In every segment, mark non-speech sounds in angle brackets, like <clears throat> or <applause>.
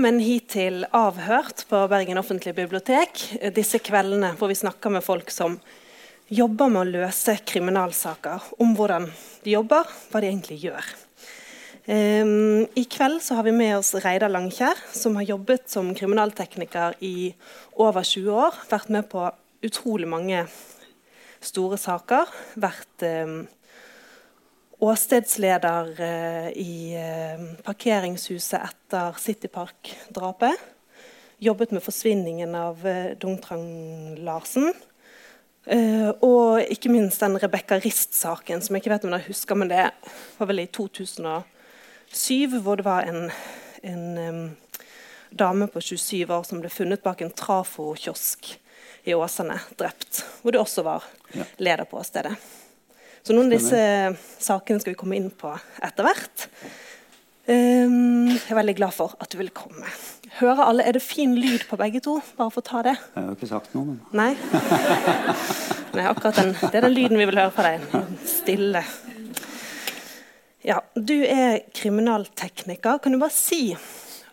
Velkommen hit til Avhørt på Bergen offentlige bibliotek. Disse kveldene hvor vi snakker med folk som jobber med å løse kriminalsaker. Om hvordan de jobber, hva de egentlig gjør. Um, I kveld har vi med oss Reidar Langkjær, som har jobbet som kriminaltekniker i over 20 år. Vært med på utrolig mange store saker. Vært um, åstedsleder uh, i uh, parkeringshuset etter Citypark-drapet. Jobbet med forsvinningen av uh, Dungtrang Larsen. og ikke minst den Rebekka Rist-saken, som jeg ikke vet om dere husker, men det var vel i 2007, hvor det var en, en dame på 27 år som ble funnet bak en trafokiosk i Åsane, drept. Hvor du også var leder på åstedet. Så noen av disse sakene skal vi komme inn på etter hvert. Um, jeg er veldig glad for at du ville komme. Hører alle, Er det fin lyd på begge to? Bare for å ta det. Jeg har jo ikke sagt noe, men Nei? <laughs> Nei akkurat den, Det er den lyden vi vil høre fra deg. Stille. Ja, Du er kriminaltekniker. Kan du bare si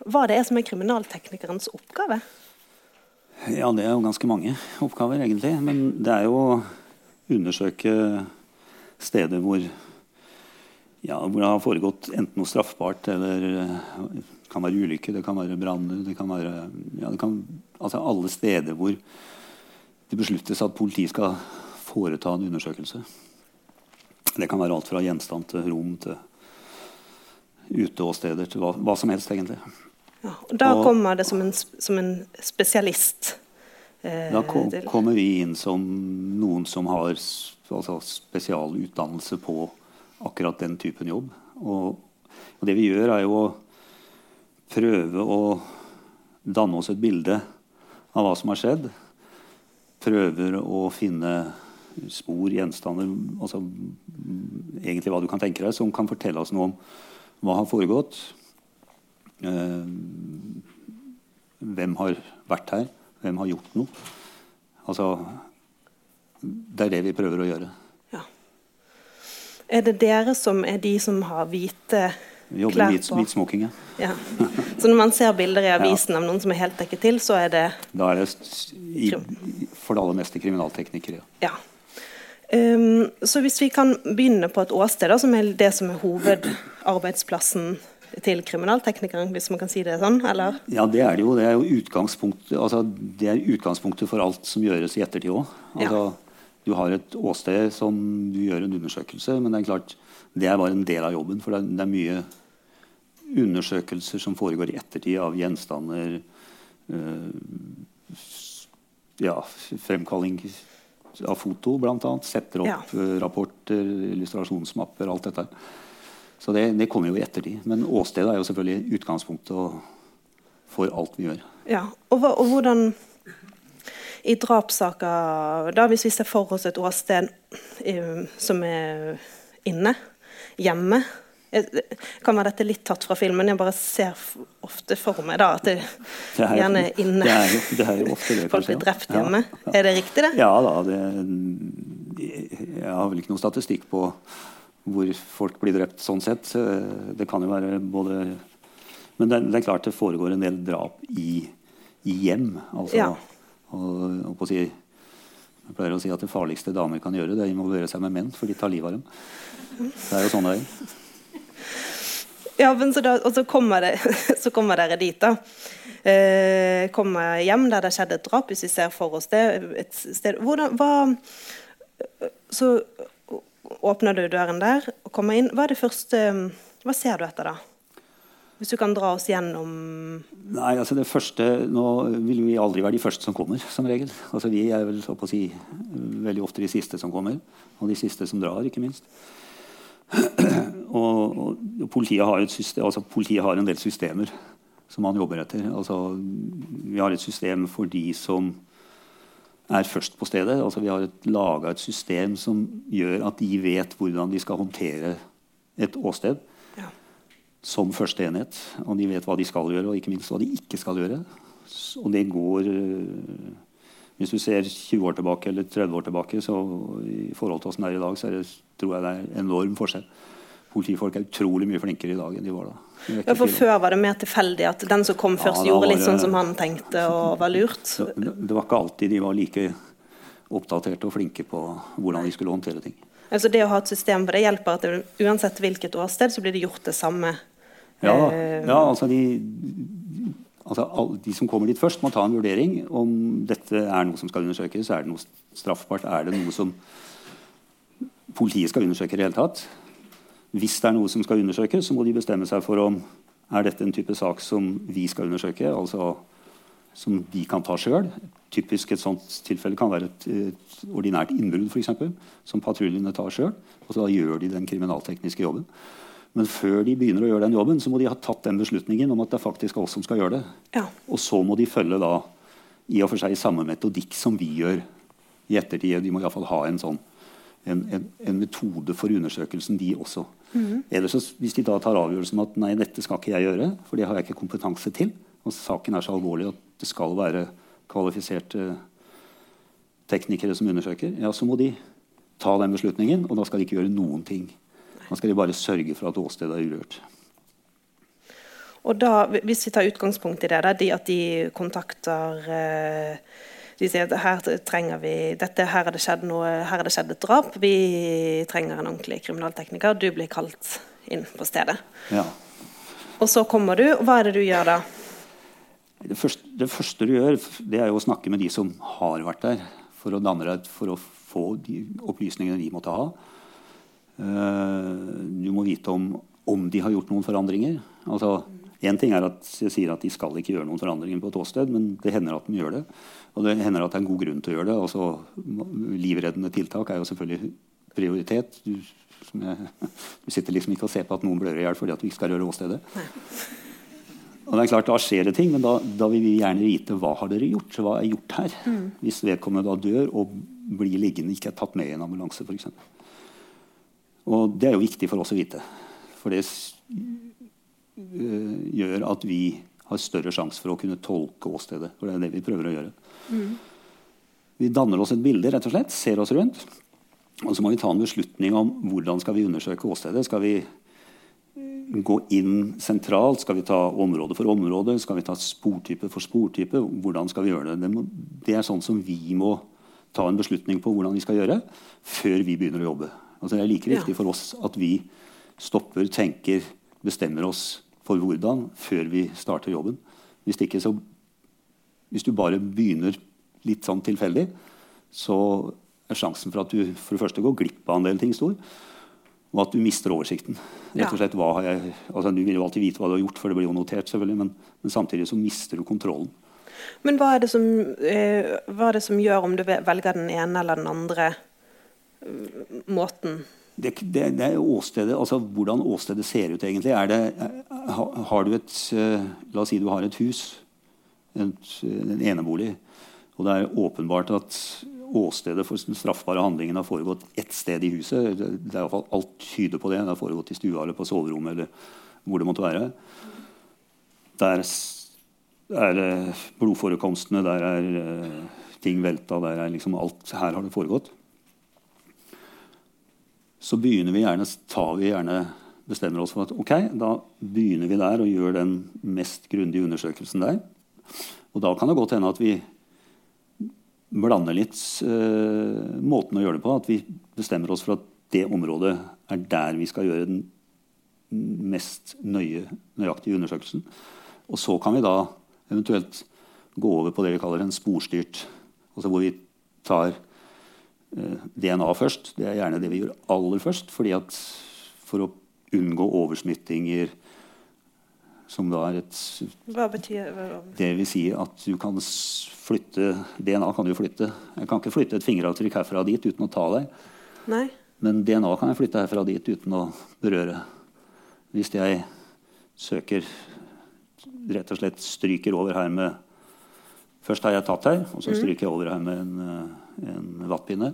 hva det er som er kriminalteknikerens oppgave? Ja, det er jo ganske mange oppgaver, egentlig. Men det er jo å undersøke steder hvor, ja, hvor det har foregått enten noe straffbart eller det kan være ulykke, det kan være branner Det kan være ja, det kan, altså alle steder hvor det besluttes at politiet skal foreta en undersøkelse. Det kan være alt fra gjenstand til rom til uteåsteder til hva, hva som helst, egentlig. Ja, og da og, kommer det som en, som en spesialist? Eh, da kom, kommer vi inn som noen som har altså spesialutdannelse på akkurat den typen jobb. Og, og, det vi gjør, er jo å prøve å danne oss et bilde av hva som har skjedd. Prøver å finne spor, gjenstander altså Egentlig hva du kan tenke deg, som kan fortelle oss noe om hva har foregått. Eh, hvem har vært her? Hvem har gjort noe? Altså det er det vi prøver å gjøre. Ja. Er det dere som er de som har hvite vi jobber klær på? Hvit smoking, ja. ja. <laughs> Så når man ser bilder i avisen ja. av noen som er helt dekket til, så er det Da er det i, for det aller meste kriminalteknikere. Ja. Um, så hvis vi kan begynne på et åsted, da, som er det som er hovedarbeidsplassen til kriminalteknikeren, hvis man kan si det sånn? eller? Ja, det er det jo. Det er jo utgangspunktet, altså, det er utgangspunktet for alt som gjøres i ettertid òg. Altså, ja. Du har et åsted som du gjør en undersøkelse, men det er klart, det er bare en del av jobben. For det er, det er mye undersøkelser som foregår i ettertid av gjenstander øh, ja, Fremkalling av foto, bl.a. Setter opp ja. Øh, rapporter, illustrasjonsmapper, alt dette. Så det, det, kommer jo i ettertid. Men åstedet er jo selvfølgelig utgangspunktet for alt vi gjør. Ja, og, og hvordan i drapssaker, da hvis vi ser for oss et åsted eh, som er inne, hjemme kan være dette litt tatt fra filmen. Jeg bare ser ofte for meg da at det, det er, gjerne er inne. Det er, det er jo ofte det, Folk blir drept hjemme. Ja, ja. Er det riktig, det? Ja da. Det, jeg har vel ikke noen statistikk på hvor folk blir drept sånn sett. Det kan jo være både Men det, det er klart det foregår en del drap i, i hjem. Altså, ja. Og, si, jeg pleier å si at det farligste damer kan gjøre, det er å involvere seg med menn, for de tar livet av dem. Det er jo sånn det er. Ja, men så da, og så kommer, det, <laughs> så kommer dere dit, da. Eh, kommer hjem der det skjedde et drap, hvis vi ser for oss det. Et sted. Hvordan, hva, så åpner du døren der og kommer inn. Hva er det første Hva ser du etter da? Hvis du kan dra oss gjennom Nei, altså det første, Nå vil vi aldri være de første som kommer, som regel. Altså Vi er vel å si, veldig ofte de siste som kommer. Og de siste som drar, ikke minst. og, og, politiet, har system, altså politiet har en del systemer som man jobber etter. Altså, vi har et system for de som er først på stedet. Altså, vi har laga et system som gjør at de vet hvordan de skal håndtere et åsted som første enhet. Og de vet hva de skal gjøre, og ikke minst hva de ikke skal gjøre. Og det går eh, Hvis du ser 20 år tilbake eller 30 år tilbake, så i forhold til åssen det er i dag, så er det, tror jeg det er enorm forskjell politifolk er utrolig mye flinkere i dag enn de var da. Ja, for Før var det mer tilfeldig at den som kom først, ja, gjorde litt sånn som han tenkte og var lurt? Det, det var ikke alltid de var like oppdaterte og flinke på hvordan de skulle håndtere ting. Altså Det å ha et system for det hjelper at det, uansett hvilket åsted, så blir det gjort det samme? Ja, eh, ja altså, de, altså de som kommer dit først, må ta en vurdering om dette er noe som skal undersøkes. Er det noe straffbart? Er det noe som politiet skal undersøke i det hele tatt? Hvis det er noe som skal undersøkes, så må de bestemme seg for om er dette en type sak som vi skal undersøke, altså som de kan ta sjøl. Typisk et sånt tilfelle kan være et, et ordinært innbrudd, f.eks., som patruljene tar sjøl. Og så da gjør de den kriminaltekniske jobben. Men før de begynner å gjøre den jobben, så må de ha tatt den beslutningen om at det er faktisk oss som skal gjøre det. Ja. Og så må de følge da i og for seg samme metodikk som vi gjør i ettertid. De må iallfall ha en sånn en, en, en, metode for undersøkelsen, de også. Mm. Ellers, hvis de da tar avgjørelsen om at nei, dette skal ikke jeg gjøre, for det har jeg ikke kompetanse til, og saken er så alvorlig at det skal være kvalifiserte teknikere som undersøker, ja, så må de ta den beslutningen, og da skal de ikke gjøre noen ting. Da skal de bare sørge for at åstedet er urørt. Og da, Hvis vi tar utgangspunkt i det, da, de, at de kontakter eh, de sier at her trenger vi dette, her har det skjedd noe, her har det skjedd et drap. Vi trenger en ordentlig kriminaltekniker. Du blir kalt inn på stedet. Ja. Og så kommer du. Hva er det du gjør da? Det første, det første, du gjør, det er jo å snakke med de som har vært der, for å, deg, for å få de opplysningene de måtte ha. Uh, du må vite om, om de har gjort noen forandringer. Altså, Én ting er at jeg sier at de skal ikke gjøre noen forandringer på et åsted, men det hender at de gjør det. Og det hender at det er en god grunn til å gjøre det. Altså, livreddende tiltak er jo selvfølgelig prioritet. Du, jeg, <laughs> du sitter liksom ikke og ser på at noen blør i hjel fordi at du ikke skal røre åstedet. Og det er klart, Da skjer det ting, men da, da, vil vi gjerne vite hva har dere gjort. Hva er gjort her? Mm. Hvis vedkommende da dør og blir liggende, ikke er tatt med i en ambulanse f.eks. Og det er jo viktig for oss å vite. For det uh, gjør at vi har større sjanse for å kunne tolke åstedet. For det er det vi prøver å gjøre. Mm. Vi danner oss et bilde, rett og slett, ser oss rundt. Og så må vi ta en beslutning om hvordan skal vi undersøke åstedet. Skal vi gå inn sentralt? Skal vi ta område for område? Skal vi ta sportype for sportype? Hvordan skal vi gjøre det? Det, må, det er sånn som vi må ta en beslutning på hvordan vi skal gjøre, før vi begynner å jobbe. Altså det er like viktig for oss at vi stopper, tenker, bestemmer oss for hvordan før vi starter jobben. Hvis, ikke, så, hvis du bare begynner litt sånn tilfeldig, så er sjansen for at du for det første går glipp av en del ting stor. Og at du mister oversikten. Rett og slett, jeg, altså, du vil jo alltid vite hva du har gjort, for det blir jo notert, selvfølgelig, men, men samtidig så mister du kontrollen. Men hva er, som, eh, hva er det som, gjør om du velger den ene eller den andre måten? det, det, det, er åstedet, altså Hvordan åstedet ser ut, egentlig. Det, har du et eh, La oss si du har et hus, et, en enebolig, og det er åpenbart at åstedet for den straffbare handlingen har foregått ett sted i huset. Det er i hvert fall Alt tyder på det. Det har foregått i stua eller på soverommet eller hvor det måtte være. Der er blodforekomstene, der er eh, ting velta, der er liksom alt Her har det foregått så begynner vi gjerne, tar vi gjerne bestemmer oss for at ok, da begynner vi der og gjør den mest grundige undersøkelsen der. Og da kan det godt hende at vi blander litt uh, måten å gjøre det på. At vi bestemmer oss for at det området er der vi skal gjøre den mest nøye, nøyaktige undersøkelsen. Og så kan vi da eventuelt gå over på det vi kaller en sporstyrt. Altså hvor vi tar Eh, DNA først. Det er gjerne det vi gjør aller først. fordi at For å unngå oversmittinger som da er et Hva betyr Det vil si at du kan flytte DNA kan du flytte. Jeg kan ikke flytte et fingeravtrykk herfra og dit uten å ta deg. Nei. Men DNA kan jeg flytte herfra og dit uten å berøre. Hvis jeg søker rett og slett stryker over her med Først har jeg tatt her, og så mm. stryker jeg over her med en eh, en vattpinne.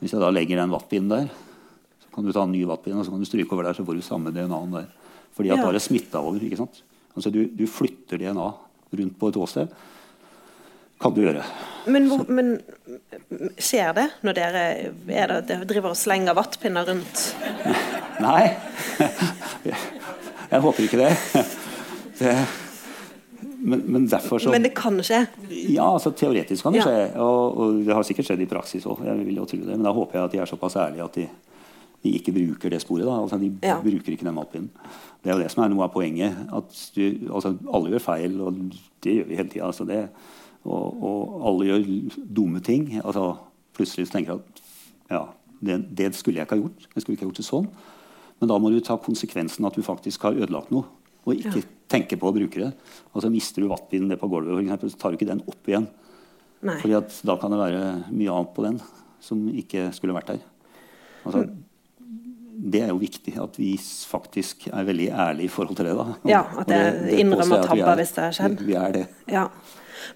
Hvis jeg da legger den vattpinnen der, så kan du ta en ny vattpinne og så kan du stryke over der, så får du samme DNA-en der. Fordi at ja. da er det smitta over. ikke sant? Altså du, du, flytter DNA rundt på et åsted. Kan du gjøre. Men, hvor, men skjer det når dere, det, dere driver og slenger vattpinner rundt? Nei. <laughs> jeg håper ikke det. det men, men, derfor så Men det kan skje? Ja, altså teoretisk kan det ja. skje. Og, og, det har sikkert skjedd i praksis òg. Men da håper jeg at de er såpass ærlige at de, de ikke bruker det sporet. Altså, de ja. bruker ikke den mappen. Det er jo det som er noe av poenget. At du, altså, alle gjør feil, og det gjør vi hele tida. Altså, og, og, alle gjør dumme ting. Altså, plutselig tenker jeg at ja, det, det, skulle jeg ikke ha gjort. Jeg skulle ikke ha gjort det sånn. Men da må du ta konsekvensen at du faktisk har ødelagt noe og ikke ja. tenke på å bruke det. Og så mister du vattpinnen ned på gulvet, for eksempel, så tar du ikke den opp igjen. Nei. Fordi at da kan det være mye annet på den som ikke skulle vært der. Altså, det er jo viktig at vi faktisk er veldig ærlige i forhold til det. da. ja, at det, innrømmer tabber hvis det har skjedd. Vi er det. Ja.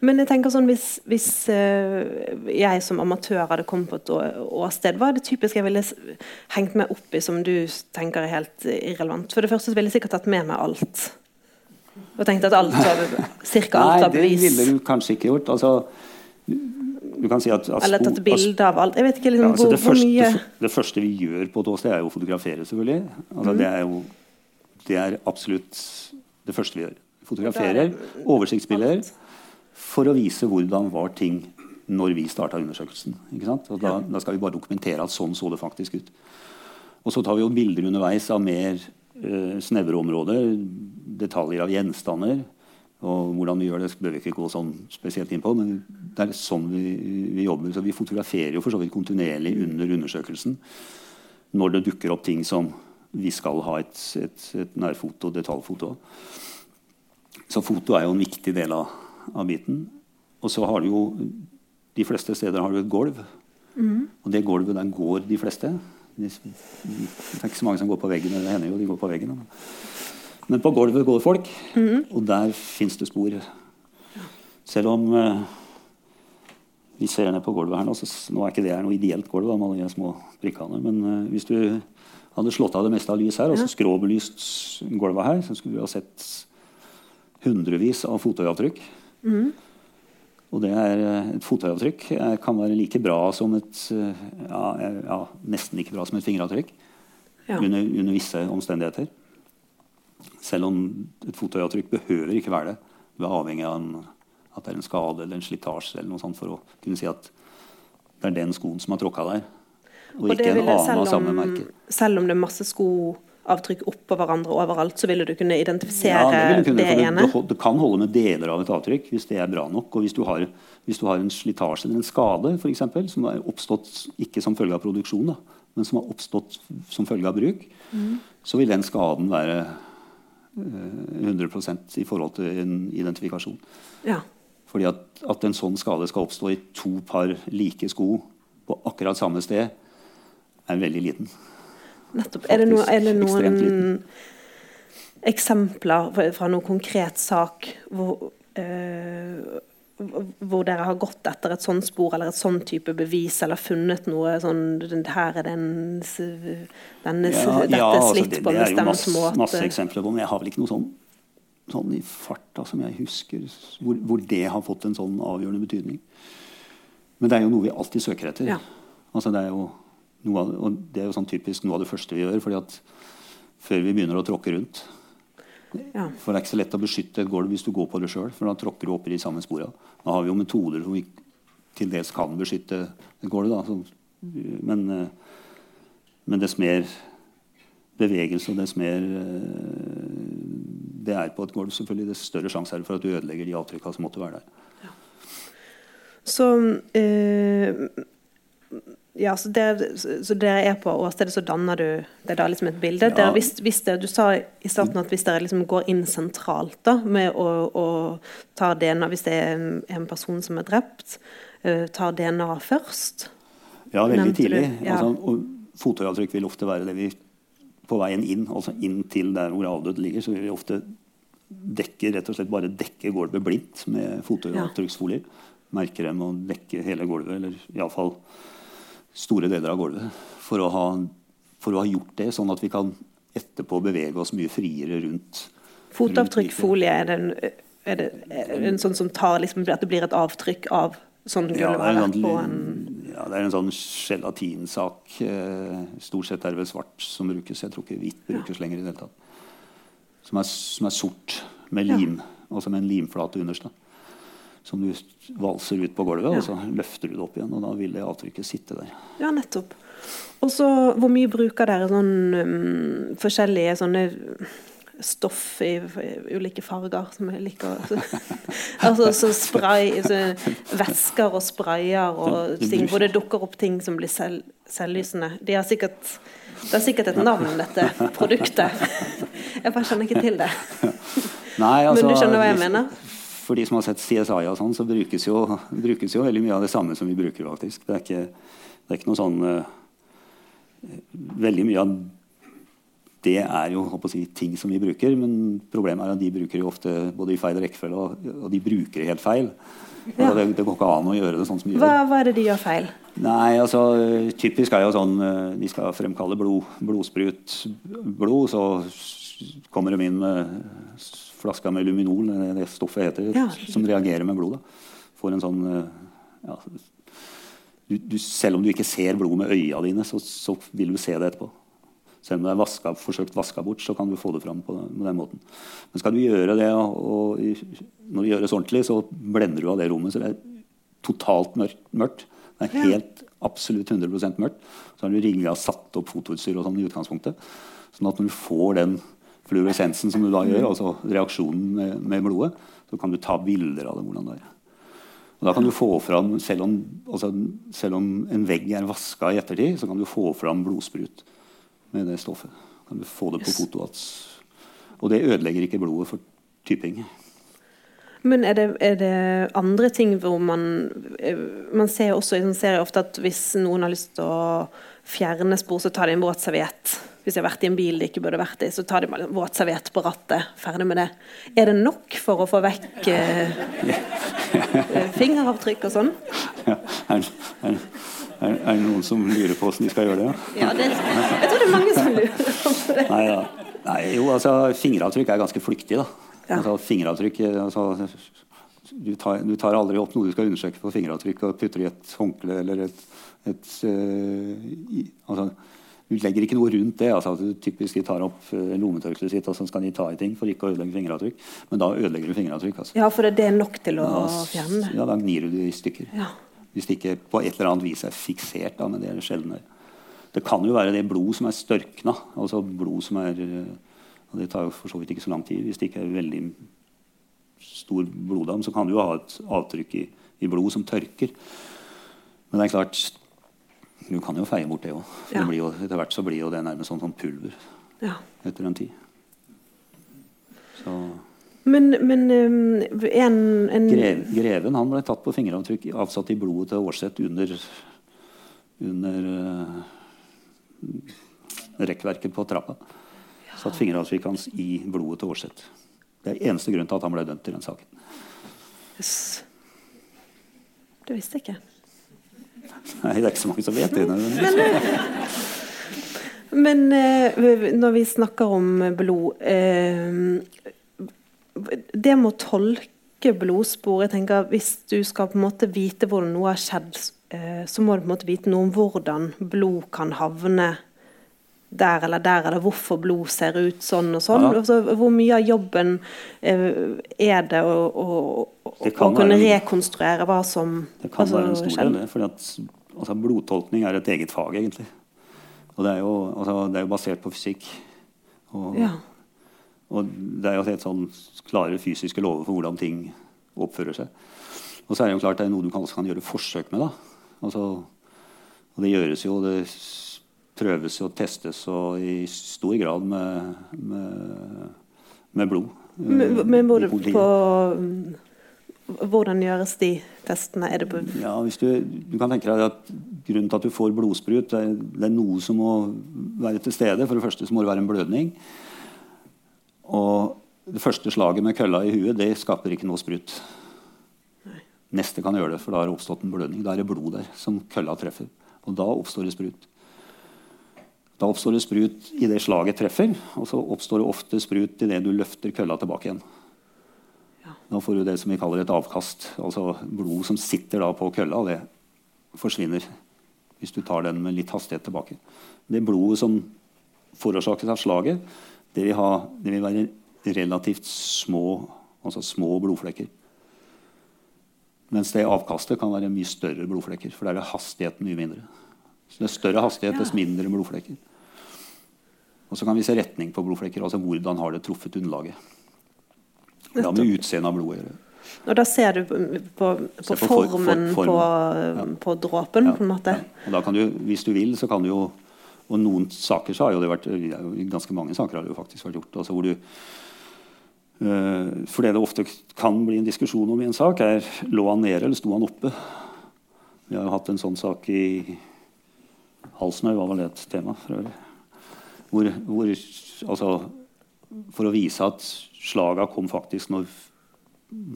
Men jeg tenker sånn, hvis, hvis uh, jeg som amatør hadde kommet på et åsted, hva er det typisk jeg ville hengt meg opp i som du tenker er helt irrelevant? For det første ville jeg sikkert tatt med meg alt. Og tenkt at alt var <laughs> cirka alt var bevis. Nei, det ville du kanskje ikke gjort. Altså, du kan si at, at Eller tatt bilde av alt. Jeg vet ikke liksom, ja, altså hvor, det, første, mye det, første vi gjør på et åsted, er jo å fotografere, selvfølgelig. Altså, mm. Det er jo det er absolutt det første vi gjør. Fotograferer, oversiktsbilder for å vise hvordan var ting når vi starta undersøkelsen. Da, da, skal vi bare dokumentere at sånn så det faktisk ut. Og så tar vi jo bilder underveis av mer uh, snevre områder. Detaljer av gjenstander. Og hvordan vi gjør det, bør vi ikke gå sånn spesielt inn på, men det er sånn vi, vi jobber. Så vi fotograferer jo for så vidt kontinuerlig under undersøkelsen når det dukker opp ting som vi skal ha et, et, et nærfoto, detaljfoto. Så foto er jo en viktig del av av biten. Og så har du jo De fleste steder har du et gulv. Mm. Og det gulvet der går de fleste. Det er ikke så mange som går på veggen. Det hender jo de går på veggen. Men på gulvet går folk, mm. og der fins det spor. Selv om eh, vi ser ned på gulvet her nå, så nå er ikke det noe ideelt gulv, da, med alle de små prikkene. Men eh, hvis du hadde slått av det meste av lys her, og så skråbelyst gulvet her, så skulle vi ha sett hundrevis av fotoavtrykk Mm. Og det er, eh, et fotavtrykk kan være like bra som et eh, ja, ja, nesten like bra som et fingeravtrykk ja. under, under, visse omstendigheter. Selv om et fotavtrykk behøver ikke være det. Du er avhengig av en, at det er en skade eller en slitasje eller noe sånt for å kunne si at det er den skoen som har tråkka der. Og, og ikke en annen av samme merke. Selv om det er masse skoavtrykk oppå hverandre overalt, så ville du kunne identifisere ja, det, kunne, det ene? Det, det, kan holde med deler av et avtrykk hvis det er bra nok. Og hvis du har, hvis du har en slitasje eller en skade for eksempel, som har oppstått ikke som følge av produksjon, da, men som har oppstått som følge av bruk, mm. så vil den skaden være 100 eh, i forhold til en identifikasjon. Ja. Fordi at, at en sånn skade skal oppstå i to par like sko på akkurat samme sted, er veldig liten. Nettopp. Er det, noe, er det noen eksempler fra noen konkret sak hvor, uh, hvor dere har gått etter et sånt spor eller et sånn type bevis, eller funnet noe sånn Her er den, denne, ja, dette ja, altså, slitt det, på en bestemt masse, måte. Det er jo masse eksempler på men jeg har vel ikke noe sånn, sånn i farta som jeg husker, hvor, hvor, det har fått en sånn avgjørende betydning. Men det er jo noe vi alltid søker etter. Ja. Altså, det er jo av, og det er jo sånn typisk noe av det første vi gjør. fordi at før vi begynner å tråkke rundt. Ja. For det er ikke så lett å beskytte et gulv hvis du går på det sjøl. For da tråkker du opp i de samme spora. Da har vi jo metoder som vi til dels kan beskytte et gulv. Men, eh, men dess mer bevegelse og dess mer eh, det er på et gulv, selvfølgelig, dess større sjanse er det for at du ødelegger de avtrykka som måtte være der. Ja. Så eh, ja, så, der, så der er på åstedet, så danner du det da liksom et bilde. Ja. Hvis, hvis det, du sa i starten at hvis dere liksom går inn sentralt da, med å, å ta DNA Hvis det er en person som er drept, uh, tar DNA først? Ja, veldig tidlig. Ja. Altså, fotavtrykk vil ofte være det vi på veien inn, altså inn til der hvor avdøde ligger, så vil vi ofte dekke, rett og slett bare dekke gulvet blindt med fotavtrykksfolier. merker dem og dekke hele gulvet, eller iallfall store deler av gulvet. For å, ha, for å ha gjort det, sånn at vi kan etterpå bevege oss mye friere rundt. Fotavtrykkfolie, er det en, er det, er en sånn som tar liksom, at det blir et avtrykk av sånn gulvet ja, på en Ja, Det er en sånn gelatinsak. Eh, stort sett er det vel svart som brukes. Jeg tror ikke hvitt brukes ja. lenger. i det hele tatt. Som er, som er sort med lim, ja. og som en limflate underst. Som du valser ut på gulvet, ja. og så løfter du det opp igjen. Og da vil det avtrykket sitte der. Ja, nettopp. Og så, Hvor mye bruker dere sånn um, forskjellige sånne stoff i, i ulike farger som jeg liker. <laughs> altså så spray, så væsker og sprayer og ting hvor det dukker opp ting som blir selv, selvlysende. De har sikkert, det er sikkert et navn, dette produktet. <laughs> Jeg bare skjønner ikke til det. Nei, altså, Men du skjønner hva jeg mener? For de som har sett CSI og sånn, så brukes jo, brukes jo, veldig mye av det samme som vi bruker, faktisk. Det er ikke, det er ikke noe sånn uh, Veldig mye av det er jo si, ting som vi bruker, men problemet er at de bruker jo ofte både i feil rekkefølge, og, og, de bruker helt feil. Ja. Det, det, går ikke an å gjøre det sånn som de gjør. Hva, hva er det de gjør feil? Nei, altså Typisk er jo sånn eh, De skal fremkalle blod, blodsprut blod, så kommer de inn med flaska med luminol, det stoffet heter, ja. som reagerer med blodet. Får en sånn eh, ja, du, du, Selv om du ikke ser blod med øya dine, så, så vil du se det etterpå. Selv om det er vaska, forsøkt vaska bort, så kan du få det fram på, på den måten. Men skal du gjøre det, og, og når det gjøres ordentlig, så blender du av det rommet. Så det er totalt mørkt. Det er helt absolutt 100% mørkt. Så har du rigga satt opp fotoutstyr og sånn i utgangspunktet. Sånn at når du får den fluoresensen som du da gjør, altså reaksjonen med, med blodet, så kan du ta bilder av det. hvordan det er. Og da kan du få fram, selv om, altså, selv om en vegg er vaska i ettertid, så kan du få fram blodsprut med det stoffet. Kan du få det på foto. Og det ødelegger ikke blodet for typing. Men er det, er det, andre ting hvor man eh, Man ser også i en serie ofte at hvis noen har lyst til å fjerne spor, så tar de en våtserviett. Hvis de har vært i en bil de ikke burde vært i, så tar de en våtserviett på rattet. Ferdig med det. Er det nok for å få vekk eh, <laughs> fingeravtrykk og sånn? Ja, er, er, er, det noen som lurer på hvordan de skal gjøre det? Ja, det, jeg tror det er mange som lurer på det. Nei, ja. Nei, jo, altså, fingeravtrykk er ganske flyktig. da. Ja. Altså, fingeravtrykk, altså, du, tar, du, tar, aldri opp noe du skal undersøke på fingeravtrykk og putter i et håndkle eller et, et i, altså, Du legger ikke noe rundt det. altså du Typisk de tar opp uh, lommetørkleet sitt og så skal de ta i ting for ikke å ødelegge fingeravtrykk. Men da ødelegger du fingeravtrykk. Altså. Ja, for det er nok til å fjerne det? Ja, da gnir du det i stykker. Ja. Hvis det ikke på et eller annet vis er fiksert. Da, men det er sjeldnere. Det kan jo være det blod som er størkna. Altså blod som er og Det tar jo for så vidt ikke så lang tid. Hvis det ikke er veldig stor bloddam, så kan du jo ha et avtrykk i, i blod som tørker. Men det er klart Du kan jo feie bort det òg. Ja. Etter hvert så blir jo det nærmest sånn, sånn pulver ja. etter en tid. Så men, men um, en, en Grev, Greven han ble tatt på fingeravtrykk avsatt i blodet til Aarseth under, under uh, rekkverket på trappa. Ja. Satt fingeravtrykket hans i blodet til Aarseth. Det er eneste grunn til at han ble dømt i den saken. Yes. Det visste jeg ikke. Nei, det er ikke så mange som vet det. Men, men uh, når vi snakker om blod uh, det med å tolke blodspor jeg tenker Hvis du skal på en måte vite hvordan noe har skjedd, eh, så må du på en måte vite noe om hvordan blod kan havne der eller der, eller hvorfor blod ser ut sånn og sånn. Ja. Altså, hvor mye av jobben eh, er det å, å, det å kunne en, rekonstruere hva som Det kan altså, være en stor del, for altså, blodtolkning er et eget fag, egentlig. Og det er jo, altså, det er jo basert på fysikk. Og, ja. Og det er jo helt sånn klare fysiske lover for hvordan ting oppfører seg. Og så er det jo klart det er noe du kanskje kan gjøre forsøk med. da. Altså, og det gjøres jo, det prøves og testes og i stor grad med, med, med blod. Men, men både på hvordan gjøres de testene? Er det på ja, hvis du, du, kan tenke deg at Grunnen til at du får blodsprut, det er, det er noe som må være til stede. For det første så må det være en blødning. Og det første slaget med kølla i huet det skaper ikke noe sprut. Neste kan gjøre det, for da har det oppstått en blødning. Da er det blod der som kølla treffer. Og da oppstår det sprut. Da oppstår det sprut i det slaget treffer, og så oppstår det ofte sprut idet du løfter kølla tilbake igjen. Da får du det som vi kaller et avkast. Altså blod som sitter da på kølla. Det forsvinner hvis du tar den med litt hastighet tilbake. Det blodet som forårsakes av slaget, det vil, ha, det vil være relativt små, altså små blodflekker. Mens det avkastet kan være mye større blodflekker. For der er hastigheten mye mindre. Så det er større hastighet, dess mindre blodflekker. Og så kan vi se retning på blodflekker. Altså hvordan har det truffet underlaget. Det har med utseendet av blodet å gjøre. Og da ser du på, på, på formen for, for, på, ja. på, dråpen, ja, på en måte? Ja. Og da kan du, hvis du vil, så kan du jo Og noen saker så har jo det vært Ganske mange saker har det jo faktisk vært gjort. Altså hvor du uh, For det det ofte kan bli en diskusjon om i en sak, er lå han nede eller sto han oppe? Vi har jo hatt en sånn sak i Halsnøy, var vel det et tema? Hvor, hvor, altså, for å vise at slaga kom faktisk når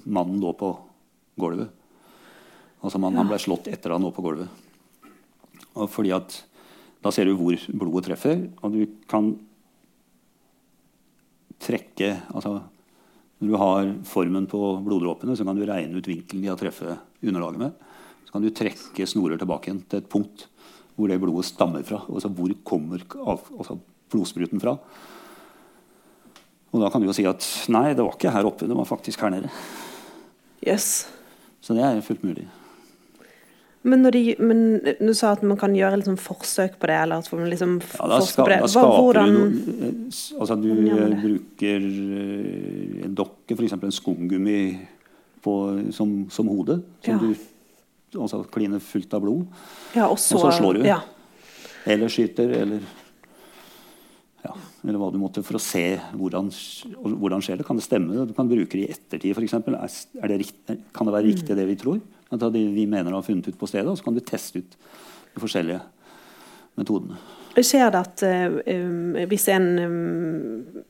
mannen lå på gulvet. Altså man, ja. Han ble slått etter han lå på gulvet. Og fordi at Da ser du hvor blodet treffer, og du kan trekke altså, Når du har formen på bloddråpene, så kan du regne ut vinkelen de har treffet underlaget med. Så kan du trekke snorer tilbake igjen til et punkt hvor det blodet stammer fra. Altså hvor kommer altså blodspruten fra? Og da kan du jo si at nei, det var ikke her oppe, det var faktisk her nede. Yes. Så det er fullt mulig. Men, når de, men du sa at man kan gjøre liksom forsøk på det? eller at man liksom ja, da, det. da skaper Hvordan, du noe Altså du bruker eh, en dokke, f.eks. en skumgummi på, som, som hode. Som ja. du altså, kliner fullt av blod. Ja, og, så, og så slår du. Ja. Eller skyter, eller eller hva du måtte, for å se hvordan, hvordan skjer det. Kan det stemme? Du kan bruke det i ettertid, f.eks. Kan det være riktig det vi tror? At det vi mener å ha funnet ut på stedet, og så kan du teste ut de forskjellige metodene. Skjer det at uh, hvis en um,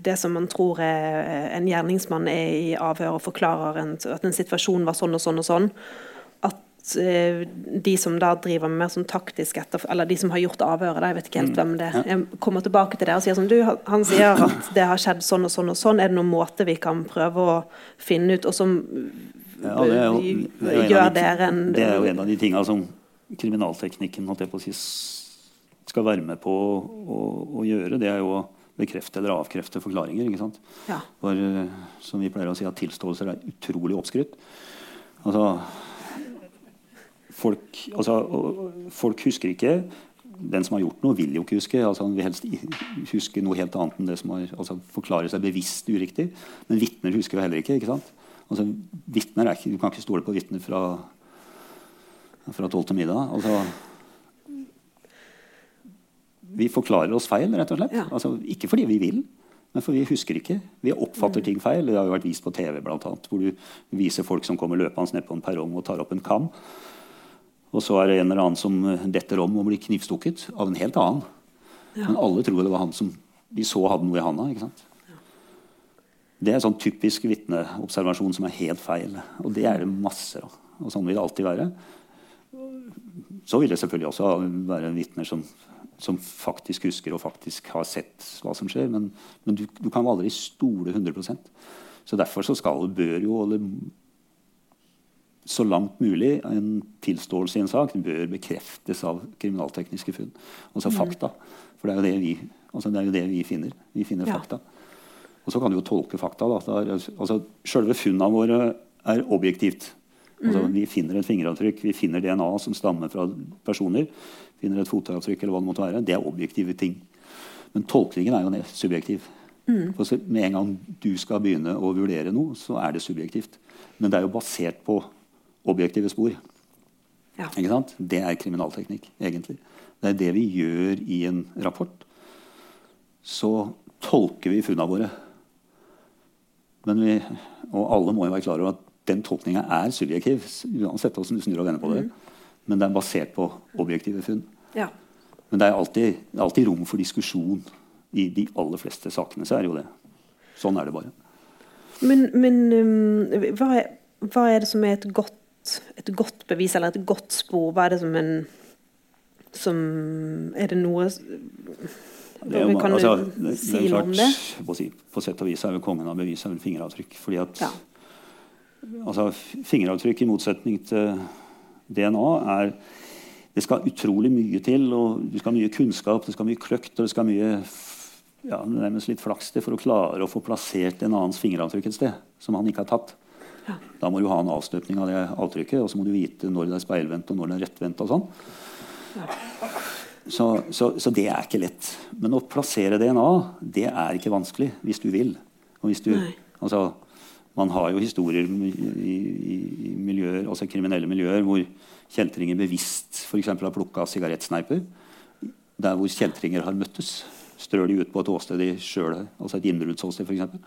det som man tror er en gjerningsmann er i avhør og forklarer en, at en situasjon var sånn og sånn og sånn, de som da driver med mer sånn taktisk etter, eller de som har gjort avhøret, jeg vet ikke helt mm. hvem det er, kommer tilbake til det og sier sånn du, Han sier <clears throat> at det har skjedd sånn og sånn og sånn. Er det noen måte vi kan prøve å finne ut, og som ja, det jo, det gjør dere en Det er jo en av de tingene som kriminalteknikken på si, skal være med på å, å, gjøre. Det er jo å bekrefte eller avkrefte forklaringer. ikke sant? Ja. For, eh, som vi pleier å si, at tilståelser er utrolig oppskrytt. Altså folk, altså, folk husker ikke. Den som har gjort noe, vil jo ikke huske. Altså, han vil helst huske noe helt annet enn det som har, altså, forklarer seg bevisst uriktig. Men vitner husker jo heller ikke. ikke sant? Altså, er ikke, Du kan ikke stole på vitner fra, fra tolv til middag. Altså, vi forklarer oss feil, rett og slett. Ja. Altså, ikke fordi vi vil, men for vi husker ikke. Vi oppfatter mm. ting feil. Det har jo vært vist på TV, blant annet, hvor du viser folk som kommer løpende ned på en perrong og tar opp en kam. Og så er det en eller annen som eh, detter om og blir knivstukket av en helt annen. Ja. Men alle tror det var han som de så hadde noe i handa. ikke sant? Det er en sånn typisk vitneobservasjon som er helt feil. Og det er det masse av. Og sånn vil det alltid være. Så vil det selvfølgelig også være vitner som, som faktisk husker og faktisk har sett hva som skjer. Men, men du, du, kan aldri stole 100% Så derfor så skal, bør jo, eller så langt mulig en tilståelse i en sak bør bekreftes av kriminaltekniske funn. Altså mm. fakta. For det er jo det vi, altså det, det vi finner. Vi finner ja. fakta. Og så kan du jo tolke fakta. Da. altså, Selve funnene våre er objektivt. Altså, mm. Vi finner et fingeravtrykk, vi finner DNA som stammer fra personer. finner et fotavtrykk eller hva det måtte være. Det er objektive ting. Men tolkningen er jo subjektiv. Mm. For med en gang du skal begynne å vurdere noe, så er det subjektivt. Men det er jo basert på objektive spor. Ja. Det er kriminalteknikk, egentlig. Det er det vi gjør i en rapport. Så tolker vi funnene våre. Men vi, og alle må jo være klar over at den tolkninga er subjektiv. uansett hvordan du snur og vender på det. Mm. Men det er basert på objektive funn. Ja. Men det er, alltid, alltid, rom for diskusjon i de aller fleste sakene. så er det jo det. Sånn er det bare. Men, men um, hva, er, hva, er, det som er et godt et godt bevis eller et godt spor? Hva er det som en som Er det noe det er, Kan altså, du si noe om det? På, på, sett og vis er vel kongen av bevis er vel fingeravtrykk. fordi at ja. altså, Fingeravtrykk, i motsetning til DNA er Det skal utrolig mye til. og Du skal ha mye kunnskap, det skal mye kløkt og det skal mye ja, nærmest litt flaks til for å klare å få plassert en annens fingeravtrykk et sted som han ikke har tatt. Ja. Da må du ha en avstøpning av det avtrykket, og så må du vite når det er speilvendt og når det er rettvendt. og sånn. Ja. Så, så, så, det er ikke lett. Men å plassere DNA det er ikke vanskelig hvis du vil. Og hvis du, altså, man har jo historier i, i, i miljøer, altså kriminelle miljøer hvor kjeltringer bevisst for har plukka sigarettsneiper. Der hvor kjeltringer har møttes. Strør de ut på et åsted de sjøl altså et innbruddsåsted f.eks.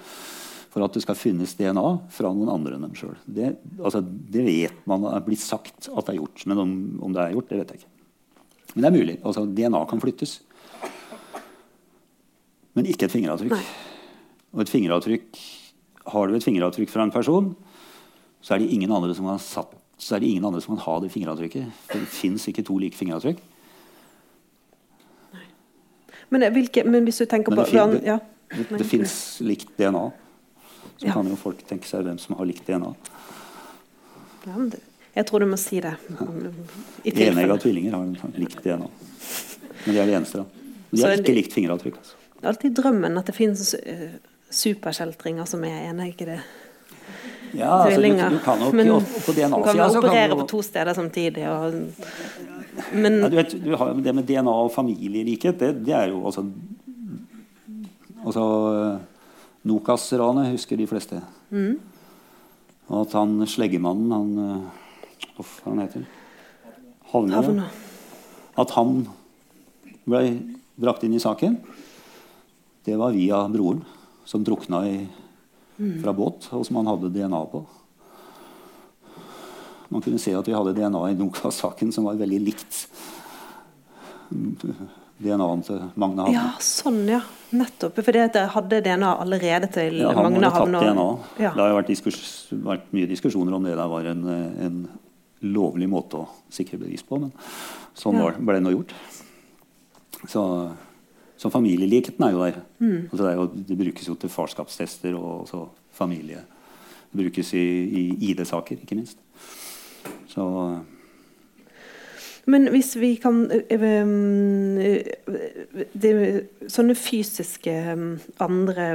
For, at det skal finnes DNA fra noen andre enn dem sjøl. Det, altså, det, vet man er blitt sagt at det er gjort. Men om, om, det er gjort, det vet jeg ikke. Men det er mulig. Altså, DNA kan flyttes. Men ikke et fingeravtrykk. Og et fingeravtrykk har du et fingeravtrykk fra en person, så er det ingen andre som kan, satt, så det ingen andre som kan ha det fingeravtrykket. For det fins ikke to like fingeravtrykk. Men, hvilke, men, hvis du tenker men det, på Det, ja. det, det fins likt DNA. Så ja. kan jo folk tenke seg hvem som har likt DNA. Ja, jeg tror du må si det. I Enegga tvillinger har likt DNA. Men de er de eneste. da. De har ikke likt fingeravtrykk. Altså. Det er alltid drømmen at det finnes uh, superkjeltringer som er ene, ikke det? Ja, altså, du, du, kan nok men, på DNA-sida kan operere på to steder samtidig. Og, men ja, du vet, du har, Det med DNA og familielikhet, det, det er jo altså Altså Nokas-ranet husker de fleste. Mm. Og at han sleggemannen, han Hva han heter Havne. At han ble brakt inn i saken, det var via broren som drukna i, fra båt, og som han hadde DNA på. Man kunne se at vi hadde DNA i Nokas-saken som var veldig likt DNA-en til Magne Havne. Ja, sånn, ja. Nettopp. For det hadde DNA allerede til ja, han Magne Havne. DNA. Ja. Det har vært, vært, mye diskusjoner om det der var en, en, lovlig måte å sikre bevis på, men sånn ja. ble det nå gjort. Så så familielikheten er jo der. Mm. Altså det, er jo, det, brukes jo til farskapstester og familie. Det brukes i, i ID-saker, ikke minst. Så men hvis vi kan det, Sånne fysiske andre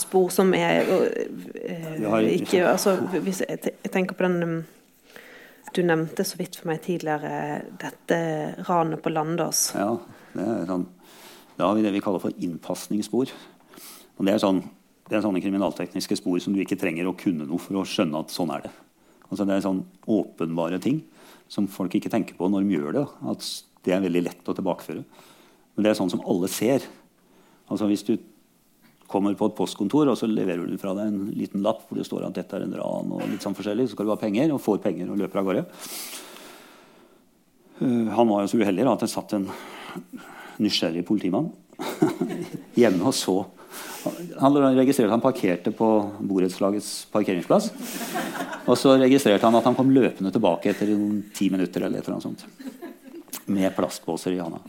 spor som er ikke altså, hvis Jeg tenker på den Du nevnte så vidt for meg tidligere dette ranet på Landås. Ja, det er sånn da har vi det vi kaller for innpasningsspor. Og det er, sånn, det er sånne kriminaltekniske spor som du ikke trenger å kunne noe for å skjønne at sånn er det. Altså det er sånn åpenbare ting som folk ikke tenker på når de gjør det. At det er veldig lett å tilbakeføre. Men det er sånn som alle ser. Altså Hvis du kommer på et postkontor og så leverer du fra deg en liten lapp hvor det står at dette er en ran, og litt sånn forskjellig, så skal du ha penger, og får penger og løper av gårde. Uh, han var jo så uheldig at det satt en nysgjerrig politimann <laughs> hjemme og så Han registrerte at han parkerte på borettslagets parkeringsplass. Og så registrerte han at han kom løpende tilbake etter noen ti minutter. eller et eller annet sånt Med plastposer i handa.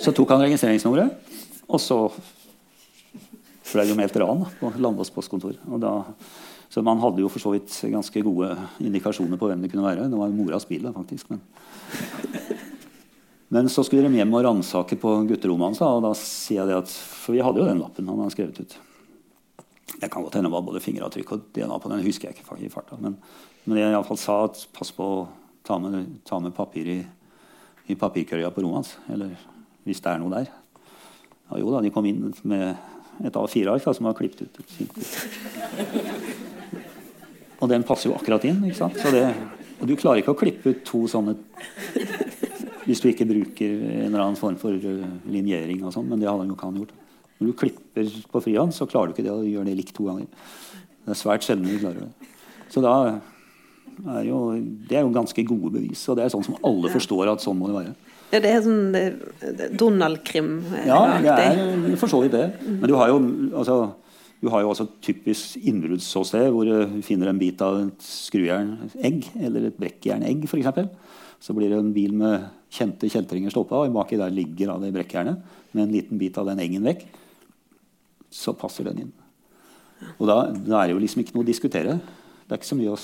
Så tok han registreringsnummeret, og så ble det jo meldt ran på Landås postkontor. Da, så man hadde jo for så vidt ganske gode indikasjoner på hvem det kunne være. Det var moras bil, da, faktisk. Men men så skulle de hjem og ransake på gutterommet hans. Og da sier jeg det at, For vi hadde jo den lappen han hadde skrevet ut. Det kan godt hende det var både fingeravtrykk og DNA på den. husker jeg ikke i farta. Men, men jeg iallfall sa at pass på å ta med, ta med papir i, i papirkørja på rommet hans. Eller hvis det er noe der. Ja, jo da, de kom inn med et A4-ark som var klippet ut. Og den passer jo akkurat inn. ikke sant? Det, og du klarer ikke å klippe ut to sånne hvis du ikke bruker en eller annen form for uh, linjering. og sånn, Men det hadde han jo ikke han gjort. Når du klipper på frihånd, så klarer du ikke det å gjøre det likt to ganger. Det er svært sjelden du klarer det. Så da er jo, det er jo ganske gode bevis. Og det er sånn som alle forstår at sånn må det være. Ja, det er sånn Donald-krim? Ja, det er for så vidt det. Men du har jo, altså, du har jo også typisk innbruddsåsted hvor du finner en bit av et skrujernegg eller et brekkjernegg f.eks. Så blir det en bil med kjente kjeltringer stoppa, og baki der ligger av det brekkjernet med en liten bit av den engen vekk. Så passer den inn. Og da, da, er det jo liksom ikke noe å diskutere. Det er ikke så mye å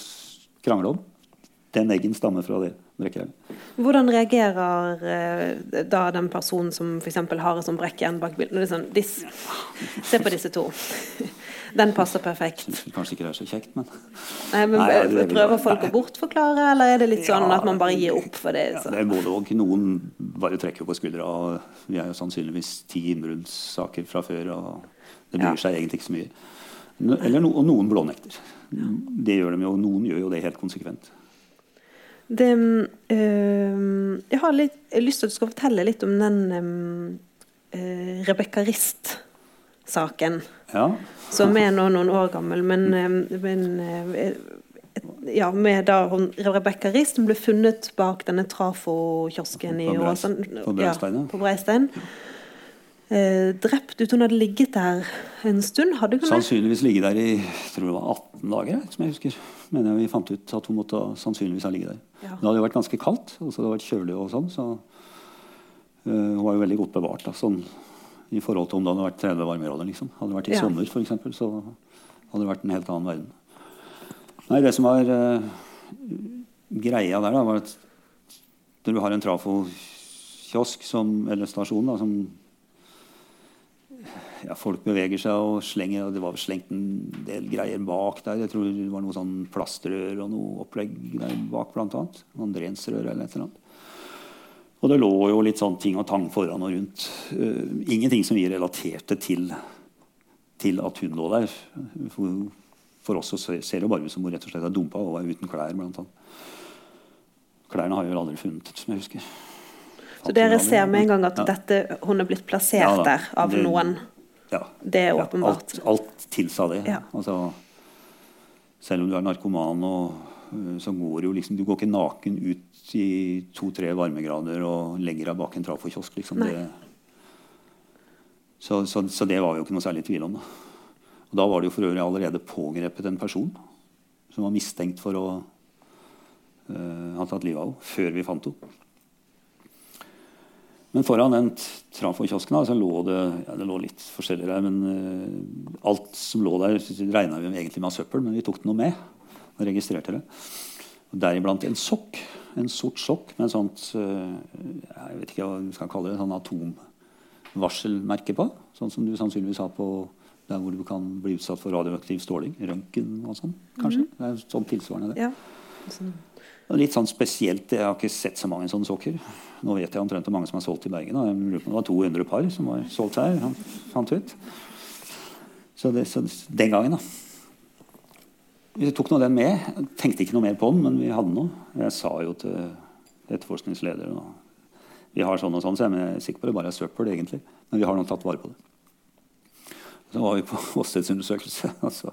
krangle om. den eggen stammer fra det brekkjernet. Hvordan reagerer eh, da den personen som f.eks. har et sånt brekkjern bak bildet? Sånn, se på disse to. <laughs> Den passer perfekt. Kanskje ikke det er så kjekt, men Nei, men Nei, det, Prøver folk å bortforklare, eller er det litt sånn ja, at man bare gir opp for det? Så? Ja, det er både og. Noen bare trekker på skuldra. Vi er jo sannsynligvis ti innbruddssaker fra før, og det bryr seg egentlig ikke så mye. Eller no, og noen blånekter. Det gjør de jo. Noen gjør jo det helt konsekvent. Det, øh, jeg har litt, jeg har lyst til at du skal fortelle litt om den øh, Rebekka Rist-saken. Ja. Som er nå noen år gammel. Men, øh, men ja, med da Rebekka Rist ble funnet bak denne trafokiosken i Åsane. På Breistein. Ja, på Breistein. Eh, drept ut. Hun hadde ligget der en stund? hadde hun Sannsynligvis ligget der i tror det var 18 dager, som jeg husker. Mener jeg vi fant ut at hun måtte sannsynligvis ha ligget der. Ja. Det hadde jo vært ganske kaldt, og så hadde det vært kjølig og sånn, så uh, hun var jo veldig godt bevart. Da, sånn, I forhold til om det hadde vært 30 varmegrader. Liksom. Hadde det vært i ja. sommer, f.eks., så hadde det vært en helt annen verden. Nei, det som var uh, greia der, da, var at når du har en trafokiosk eller stasjon da, som ja, folk beveger seg og slenger. og Det var slengt en del greier bak der. Jeg tror det var noe sånn plastrør og noe opplegg der bak, blant annet. Noen drensrør eller et eller annet. Og det lå jo litt sånn ting og tang foran og rundt. Uh, ingenting som vi relaterte til, til at hun lå der. For, for oss ser det bare ut som hun rett og slett er dumpa og er uten klær. blant annet. Klærne har jeg vel aldri funnet, som jeg husker. Så dere ser med en gang at ja. dette, hun er blitt plassert ja, der av det, noen? Ja. Det er åpenbart. alt, alt tilsa det. Altså, selv om du er narkoman, og, så går jo liksom, du går ikke naken ut i to-tre varmegrader og legger deg bak en trafokiosk. Liksom. Det, så, så, så, det var jo ikke noe særlig tvil om. Da. Og da var det jo for øvrig allerede pågrepet en person som var mistenkt for å uh, ha tatt livet av henne, før vi fant henne. Men foran den trafokiosken så lå det, ja, det lå litt forskjellig der. Men uh, alt som lå der, regna vi egentlig med søppel, men vi tok det noe med. Og registrerte det. Deriblant en sokk. En sort sokk med en sånt uh, jeg vet ikke hva vi skal kalle det, sånn atomvarselmerke på. Sånn som du sannsynligvis har på der hvor du kan bli utsatt for radioaktiv stråling. Røntgen og sånn, kanskje. Mm. Det er sånn tilsvarende det. Ja. Sånn. Litt sånn spesielt, Jeg har ikke sett så mange sånne sokker. Nå vet jeg omtrent hvor mange som er solgt i Bergen. Jeg lurer på det var 200 par som var solgt her. Han fant ut. Så, det, så den gangen, da. Vi tok nå den med. Tenkte ikke noe mer på den, men vi hadde noe. Jeg sa jo til etterforskningslederen Vi har sånn og sånn, så jeg er sikker på det bare er søppel, egentlig. Men vi har nå tatt vare på det. Så var vi på <laughs> åstedsundersøkelse. altså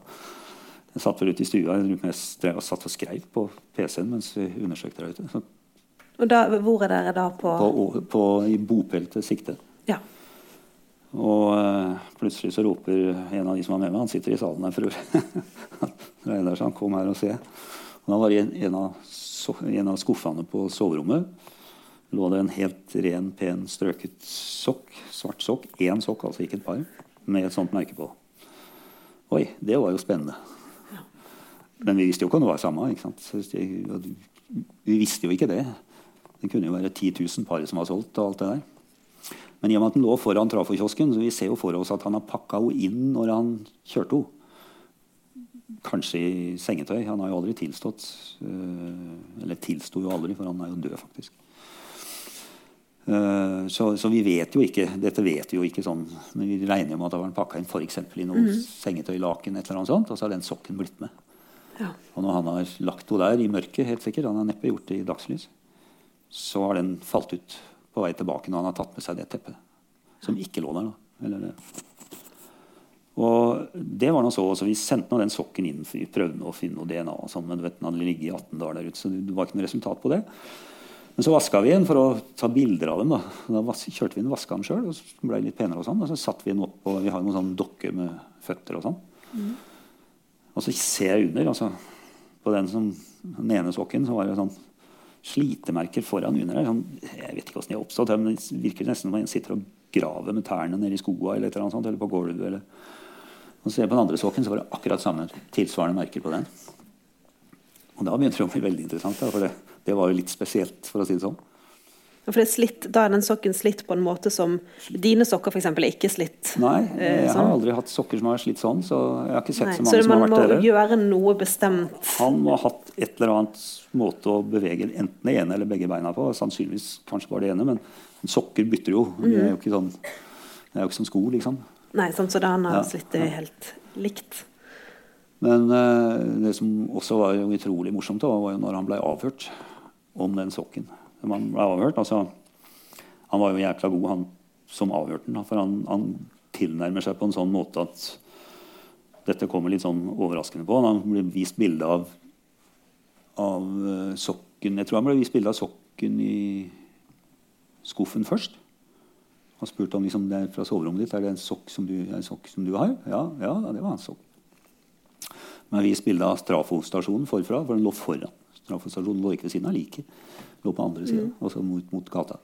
jeg satt vel ute i stua jeg satt og skrev på PC-en mens vi undersøkte der ute. Så, og da, hvor er dere da på? på, på I bopeltet Sikte. Ja. Og uh, plutselig så roper en av de som var med meg, han sitter i salen her for øvrig <laughs> han kom her og se. Og da var det en, av, en av skuffene på soverommet lå det en helt ren, pen, strøket sokk. Svart sokk. Én sokk, altså ikke et par, med et sånt merke på. Oi, det var jo spennende. Men vi visste jo ikke om det var samme. ikke sant? Vi visste jo ikke det. Det kunne jo være 10 000 par som var solgt. og alt det der. Men i og med at den lå foran trafokiosken, så vi ser jo for oss at han har pakka henne inn når han kjørte henne. Kanskje i sengetøy. Han har jo aldri tilstått. Eh, eller tilsto jo aldri, for han er jo død, faktisk. Eh, så, så, vi vet jo ikke Dette vet vi jo ikke sånn, men vi regner med at det var pakka inn for i noe mm. sengetøylaken, et eller annet sånt, og så har den sokken blitt med. Ja. Og når han har lagt henne der i mørket, helt sikkert, han har neppe gjort det i dagslys, så har den falt ut på vei tilbake når han har tatt med seg det teppet. Som ikke lå der. da. Og det var noe så, så Vi sendte nå den sokken inn, for vi prøvde å finne noe DNA. og sånn, Men du vet, den hadde ligget i 18 dager der ute, så det var ikke noe resultat på det. Men så vaska vi den for å ta bilder av dem. Da, da kjørte vi den, vaska den sjøl og så ble litt penere. Og sånn, og så satte vi den opp, og vi har noen sånne dokker med føtter og sånn. Mm. Og så ser jeg under. altså På den, som, den ene sokken så var det sånn slitemerker foran under der. Sånn, jeg vet ikke hvordan de har oppstått, men det virker nesten som man sitter og graver med tærne nedi skoa eller, eller, eller på gulvet. Eller. Og så ser jeg på den andre sokken, så var det akkurat samme tilsvarende merker på den. Og da begynte det å bli veldig interessant, for det, det var jo litt spesielt, for å si det sånn. For er slitt, Da er den sokken slitt på en måte som Dine sokker eksempel, er ikke slitt? Nei, jeg jeg har aldri hatt sokker som har slitt sånn. Så jeg har ikke sett Nei, så mange så som har vært Så man må gjøre noe bestemt? Han må ha hatt et eller annet måte å bevege enten det ene eller begge beina på. Sannsynligvis kanskje bare det ene, men sokker bytter jo. Det er jo ikke sånn det er jo ikke som sko, liksom. Nei, sånn så da han har Ja, slitt det helt likt. Men uh, det som også var jo utrolig morsomt, da, var jo når han ble avhørt om den sokken. Han ble avhørt, altså, Han var jo jækla god, han som avhørte den. For han, han tilnærmer seg på en sånn måte at dette kommer litt sånn overraskende på. Han ble vist bilde av, av eh, sokken Jeg tror han ble vist bilde av sokken i skuffen først. Han spurte om liksom, det er fra soverommet ditt er det en sokk som du, som du har. Ja, ja, det var en sokk. Men jeg viste bilde av Strafo-stasjonen forfra, for den lå foran. Strafo-stasjonen lå ikke ved siden av liket. Lå på andre sida, altså mot, mot gata.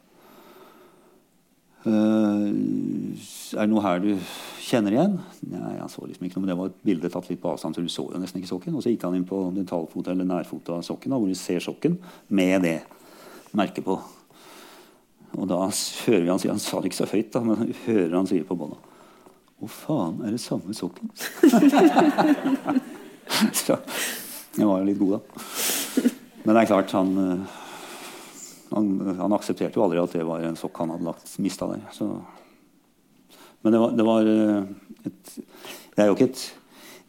Uh, er det noe her du kjenner igjen? Nei, han så liksom ikke noe, men det var et bilde tatt litt på avstand, så du så jo nesten ikke sokken. Og så gikk han inn på dentalfota eller nærfota sokken, da, hvor du ser sokken med det merket på. Og da hører vi han si Han sa det ikke så høyt, da, men hører han sier på bånda Å, faen, er det samme sokken? <laughs> så jeg var jo litt god, da. Men det er klart, han eh, han, han, aksepterte jo aldri at det var en sokk han hadde lagt, mista der. Så. Men det var, det var eh, et, det, er et,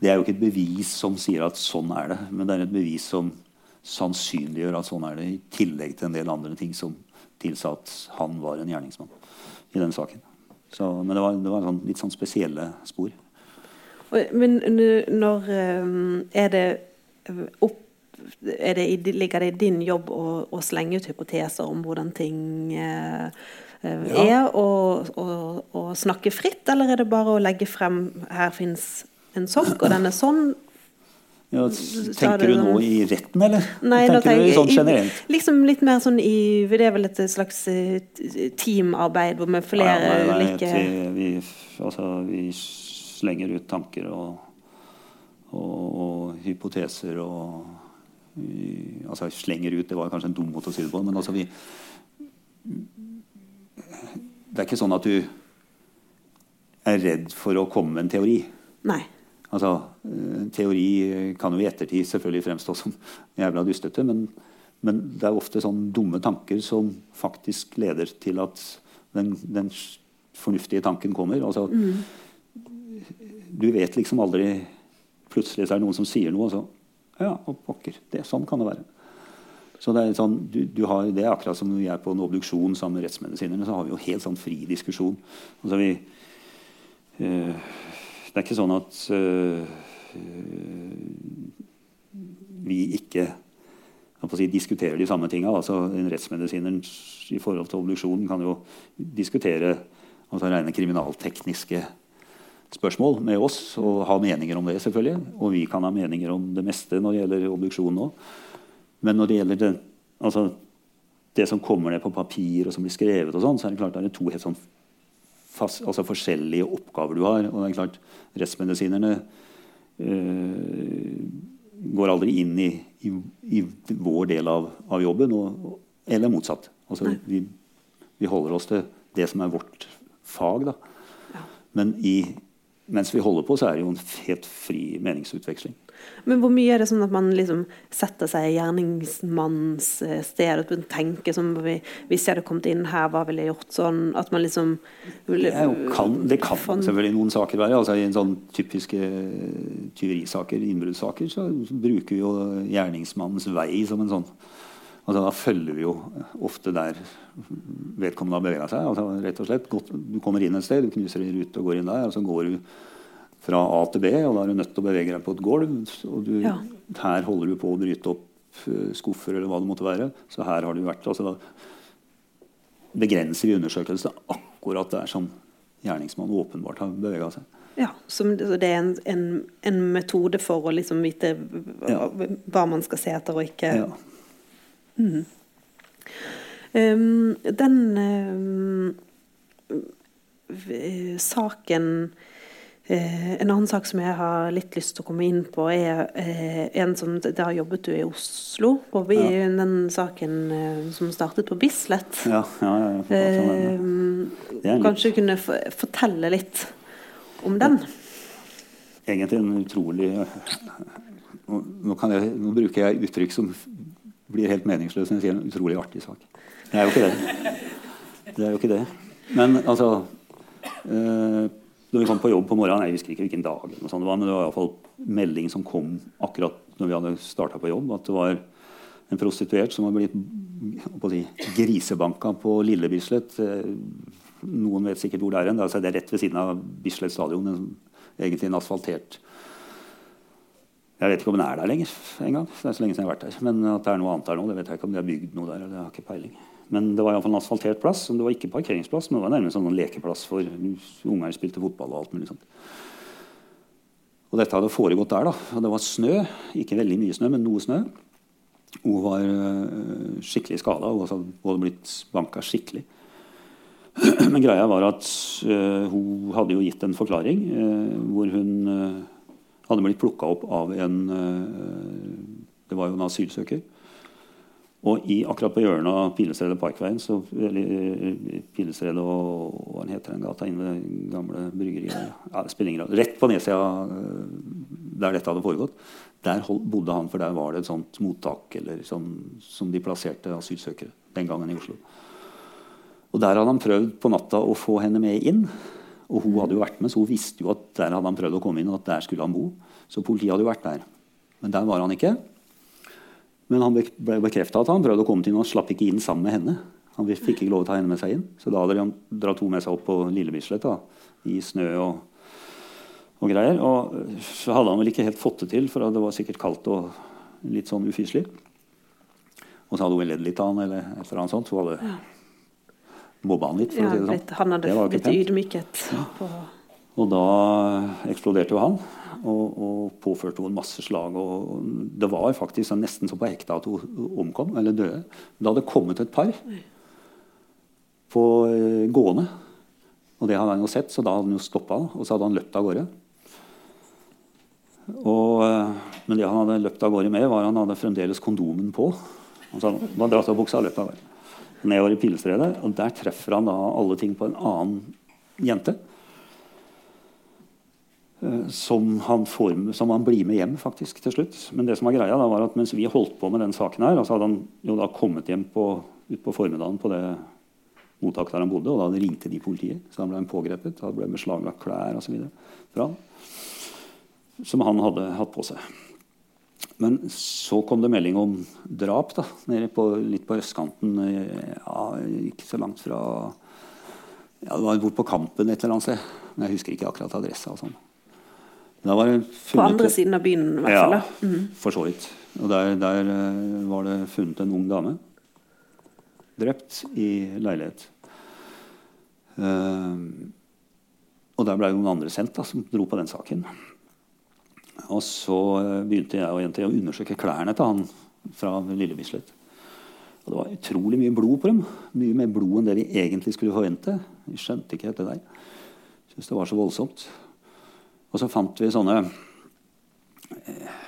det er jo ikke et bevis som sier at sånn er det, men det er et bevis som sannsynliggjør at sånn er det, i tillegg til en del andre ting som tilsa at han var en gjerningsmann i den saken. Så, men det var, det var sånn, litt sånn spesielle spor. Men når eh, er det opp det, ligger det i din jobb å, å, slenge ut hypoteser om hvordan ting eh, ja. er, og, og, og, snakke fritt, eller er det bare å legge frem her fins en sokk, og den er sånn? Ja, tenker du nå i retten, eller? Nei, tenker tenker du sånn generelt? I, liksom litt mer sånn i Det er vel et slags teamarbeid med flere ja, nei, nei, ulike vi, altså, vi slenger ut tanker og, og hypoteser og vi, altså slenger ut, Det var kanskje en dum måte å si det på. Men altså vi Det er ikke sånn at du er redd for å komme med en teori. Nei. Altså, teori kan jo i ettertid selvfølgelig fremstå som jævla dustete, men, men, det er ofte sånn dumme tanker som faktisk leder til at den, den fornuftige tanken kommer. Altså, mm. Du vet liksom aldri Plutselig så er det noen som sier noe, og så ja, og pokker. Det, sånn kan det være. Så det er, sånn, du, du har, det er akkurat som når vi er på en obduksjon sammen med rettsmedisinerne, så har vi jo helt sånn fri diskusjon. Altså vi, øh, det er ikke sånn at øh, vi ikke si, diskuterer de samme tinga. Altså, en rettsmedisiner i forhold til obduksjonen kan jo diskutere altså, rene kriminaltekniske spørsmål med oss og ha meninger om det. selvfølgelig. Og vi kan ha meninger om det meste når det gjelder obduksjon nå. Men når det gjelder det, altså, det som kommer ned på papir og som blir skrevet, og sånn, så er det klart det er to helt sånn fast, altså forskjellige oppgaver du har. Og det er klart rettsmedisinerne øh, går aldri inn i, i, i vår del av, av jobben, og, eller motsatt. Altså, vi, vi, holder oss til det som er vårt fag. Da. Ja. Men i mens vi holder på, så er det jo en helt fri meningsutveksling. Men hvor mye er det sånn at man liksom setter seg i gjerningsmannens eh, sted og tenker som Hvis jeg hadde kommet inn her, hva ville jeg gjort sånn? At man liksom Det, kan, det kan selvfølgelig noen saker være. altså I en sånn typiske tyverisaker, innbruddssaker, så bruker vi jo gjerningsmannens vei som en sånn altså Da følger vi jo ofte der vedkommende har bevega seg. altså rett og slett, Du kommer inn et sted, du knuser en rute og går inn der. og Så går du fra A til B, og da er du nødt til å bevege deg på et gulv. og du, ja. Her holder du på å bryte opp uh, skuffer eller hva det måtte være. Så her har du vært. altså da begrenser vi undersøkelsen akkurat der som gjerningsmannen åpenbart har bevega seg. Ja, så Det er en, en, en, metode for å liksom vite hva, ja. hva man skal se etter og ikke ja. Mm. Um, den um, saken uh, en annen sak som jeg har litt lyst til å komme inn på, er uh, en som Da jobbet du i Oslo. Vi ja. den saken uh, som startet på Bislett. Ja, ja, ja, Kanskje du kunne fortelle litt om den? Egentlig en utrolig nå, jeg, nå bruker jeg uttrykk som blir helt meningsløs når jeg sier en utrolig artig sak. Det er jo ikke det. Det er jo ikke det. Men altså eh, når vi kom på jobb på morgenen, jeg husker ikke hvilken dag, det var, men det var i hvert fall melding som kom akkurat når vi hadde starta på jobb, at det var en prostituert som var blitt si, grisebanka på Lille Bislett. Eh, noen vet sikkert hvor det er. Altså, det er rett ved siden av Bislett stadion. Egentlig en asfaltert Jeg vet ikke om den er der lenger engang. Det er så lenge siden jeg har vært der. Men at det er noe annet der nå, det vet jeg ikke om de har bygd noe der. Det har ikke peiling. Men det var iallfall en asfaltert plass. Det var ikke parkeringsplass, men det var nærmest en lekeplass for unger spilte fotball og alt mulig sånt. Og dette hadde foregått der. da, og Det var snø. Ikke veldig mye snø, men noe snø. Hun var uh, skikkelig skada. Hun hadde blitt banka skikkelig. <clears throat> Men greia var at uh, hun hadde jo gitt en forklaring uh, hvor hun hadde blitt plukka opp av en Det var jo en asylsøker og i, akkurat på hjørnet av Pilestredet Parkveien, så, eller eh, og hva heter den gata inne ved det gamle bryggeriet ja. Rett på nedsida eh, der dette hadde foregått, der bodde han, for der var det et sånt mottak eller sånn, som de plasserte asylsøkere den gangen i Oslo. Og Der hadde han prøvd på natta å få henne med inn. Og hun hadde jo vært med, så hun visste jo at der hadde han prøvd å komme inn, og at der skulle han bo. Så politiet hadde jo vært der. Men der var han ikke. Men han ble bekrefta at han prøvde å komme til inn, og slapp ikke inn sammen med henne. Han fikk ikke lov å ta henne med seg inn. Så da hadde han dratt henne med seg opp på Lille Bislett i snø og, og, greier. Og så hadde han vel ikke helt fått det til, for det var sikkert kaldt og litt sånn ufyselig. Og så hadde hun ledd litt av han eller et eller annet sånt. Hun hadde. Mobba han litt. for ja, å si det sånn. Han hadde blitt ydmyket. Ja. Og da eksploderte jo han og, og påførte henne masse slag. Og det var faktisk nesten så på ekte at hun omkom, eller døde. Det hadde kommet et par på eh, gående. Og det hadde han jo sett, så da hadde han jo stoppa, og så hadde han løpt av gårde. Og, eh, men det han hadde løpt av gårde med, var at han hadde fremdeles kondomen på. Han sa, han dratt av buksa og løpt av gårde. Nedover i Pilestredet. Og der treffer han da alle ting på en annen jente. Eh, som han, får, som han, blir med hjem faktisk til slutt. Men det som var greia da, var at mens vi holdt på med den saken, her, så hadde han jo da kommet hjem på, ut på formiddagen på det mottaket der han bodde, og da ringte de politiet. Så han ble pågrepet. Da ble beslaglagt klær osv. Som han hadde hatt på seg. Men så kom det melding om drap da, på, litt på østkanten. Ja, ikke så langt fra ja, Det var bort på Kampen et eller annet sted. Men jeg husker ikke akkurat adressa. og sånn. På andre siden av byen, i hvert fall. Ja, mm. for så vidt. Og der, der, eh, var det funnet en ung dame. Drept i leilighet. Uh, og der ble noen andre sendt da, som dro på den saken. Og så eh, begynte jeg og jenta å undersøke klærne til han fra Lille Bislett. Og det var utrolig mye blod på dem. Mye mer blod enn det vi egentlig skulle forvente. Vi skjønte ikke dette der. Syns det var så voldsomt. Og så fant vi sånne, eh,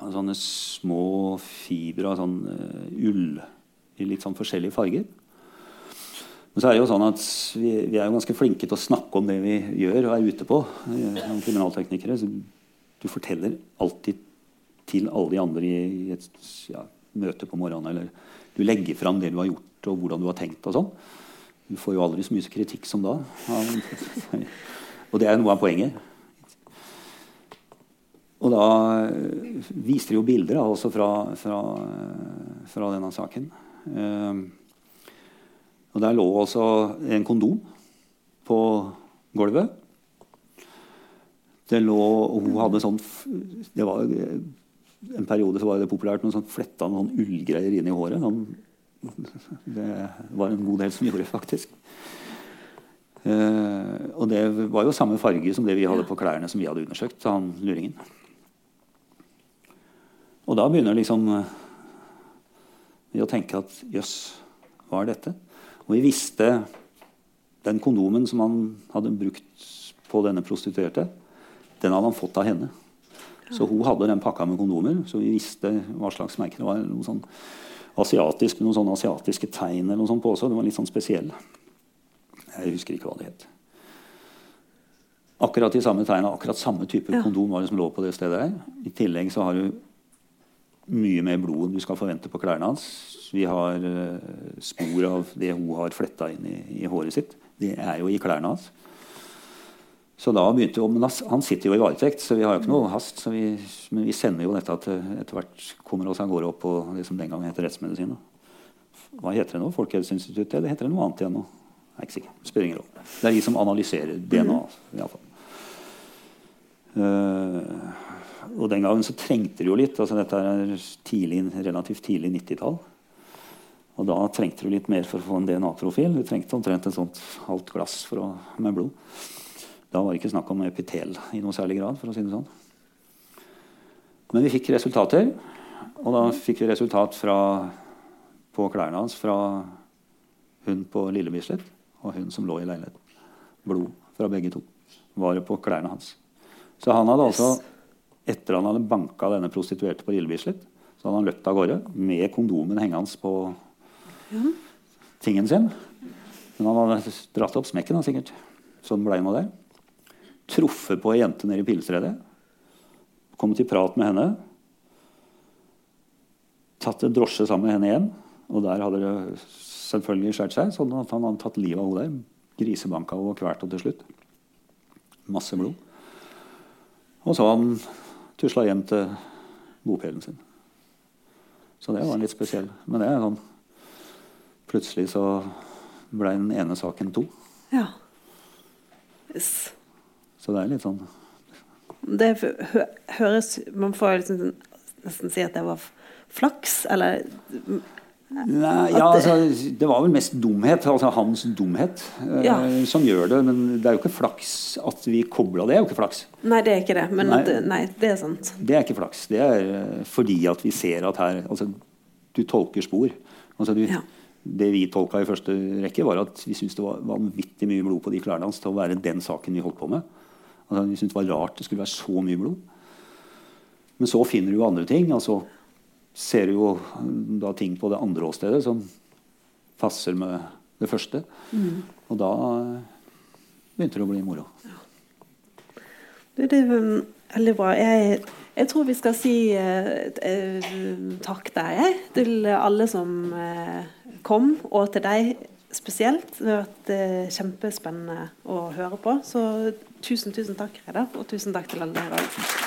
sånne små fibre av sånn uh, ull i litt sånn forskjellige farger. Men så er det jo sånn at vi, vi, er jo ganske flinke til å snakke om det vi gjør og er ute på. Som kriminalteknikere. Så du forteller alltid til alle de andre i, et ja, møte på morgenen. Eller du legger fram det du har gjort, og hvordan du har tenkt. og sånn. Du får jo aldri så mye kritikk som da. <laughs> Og det er noe av poenget. Og da eh, viste de jo bilder også fra, fra, fra, denne saken. Eh, og der lå altså en kondom på gulvet. Det lå Hun hadde sånn det var En periode så var det populært med sånn fletta noen ullgreier inn i håret. Sånn, det var en god del som gjorde det, faktisk. Uh, og det var jo samme farge som det vi hadde på klærne som vi hadde undersøkt. han luringen. Og da begynner liksom uh, vi å tenke at jøss, hva er dette? Og vi visste den kondomen som han hadde brukt på denne prostituerte, Den hadde han fått av henne. Så hun hadde den pakka med kondomer, så vi visste hva slags merke det var. Noe sånn asiatisk, noen sånne asiatiske tegn eller noe sånt på også. Det var litt sånn spesiell. Jeg husker ikke hva det het. Akkurat de samme tegna, akkurat samme type ja. kondom var det som lå på det stedet der. I tillegg så har du mye mer blod enn du skal forvente på klærne hans. Vi har uh, spor av det hun har fletta inn i, i, håret sitt. Det er jo i klærne hans. Så da begynte jo, Men han sitter jo i varetekt, så vi har jo ikke noe hast. Vi, men vi sender jo dette at etter hvert kommer oss av gårde opp på det som den gangen heter rettsmedisin. Hva heter det nå? Folkehelseinstituttet? Eller heter det noe annet igjen nå? Jeg er ikke sikker. Spiller ingen rolle. Det er de som analyserer DNA. I alle fall. Uh, og den gangen så trengte det jo litt. altså Dette er tidlig, relativt tidlig 90-tall. Og da trengte du litt mer for å få en DNA-profil. Du trengte omtrent et sånt halvt glass å, med blod. Da var det ikke snakk om epitel i noe særlig grad. for å si det sånn. Men vi fikk resultater. Og da fikk vi resultat fra, på klærne hans fra hun på Lille Bislett og hun som lå i leiligheten. Blod fra begge to var det på klærne hans. Så han hadde altså etter han hadde banka denne prostituerte på Lille Bislett, så hadde han løpt av gårde med kondomen hengende på tingen sin. Men han hadde dratt opp smekken, sikkert. Så den ble nå der. Truffet på ei jente nede i Pilestredet. Kommet i prat med henne. Tatt en drosje sammen med henne igjen. Og der hadde det selvfølgelig skjært seg, sånn at han hadde tatt livet av henne der. Grisebanka og kvalt henne til slutt. Masse blod. Og så han tusla hjem til bopelen sin. Så det var litt spesiell. Men det er sånn Plutselig så ble den ene saken to. Ja. Yes. Så det er litt sånn Det høres Man får liksom nesten si at det var flaks, eller Nei, ja, altså, det var vel mest dumhet, altså hans dumhet, eh, ja. som gjør det. Men det er jo ikke flaks at vi kobla det. er jo ikke flaks. Nei, det er ikke det. Men nei, det, nei, det er sant. Det er ikke flaks. Det er eh, fordi at vi ser at her altså, Du tolker spor. Altså, du, ja. Det vi tolka i første rekke, var at vi syntes det var vanvittig mye blod på de klærne hans til å være den saken vi holdt på med. Altså, de syntes det var rart det skulle være så mye blod. Men så finner du jo andre ting. altså ser jo da ting på det andre åstedet som passer med det første. Mm. Og da begynte det å bli moro. Ja. Det, det er veldig bra. Jeg, jeg, tror vi skal si eh, eh, takk deg til alle som eh, kom, og til deg spesielt. Det har vært eh, kjempespennende å høre på. Så tusen, tusen takk, Reidar, og tusen takk til alle dere.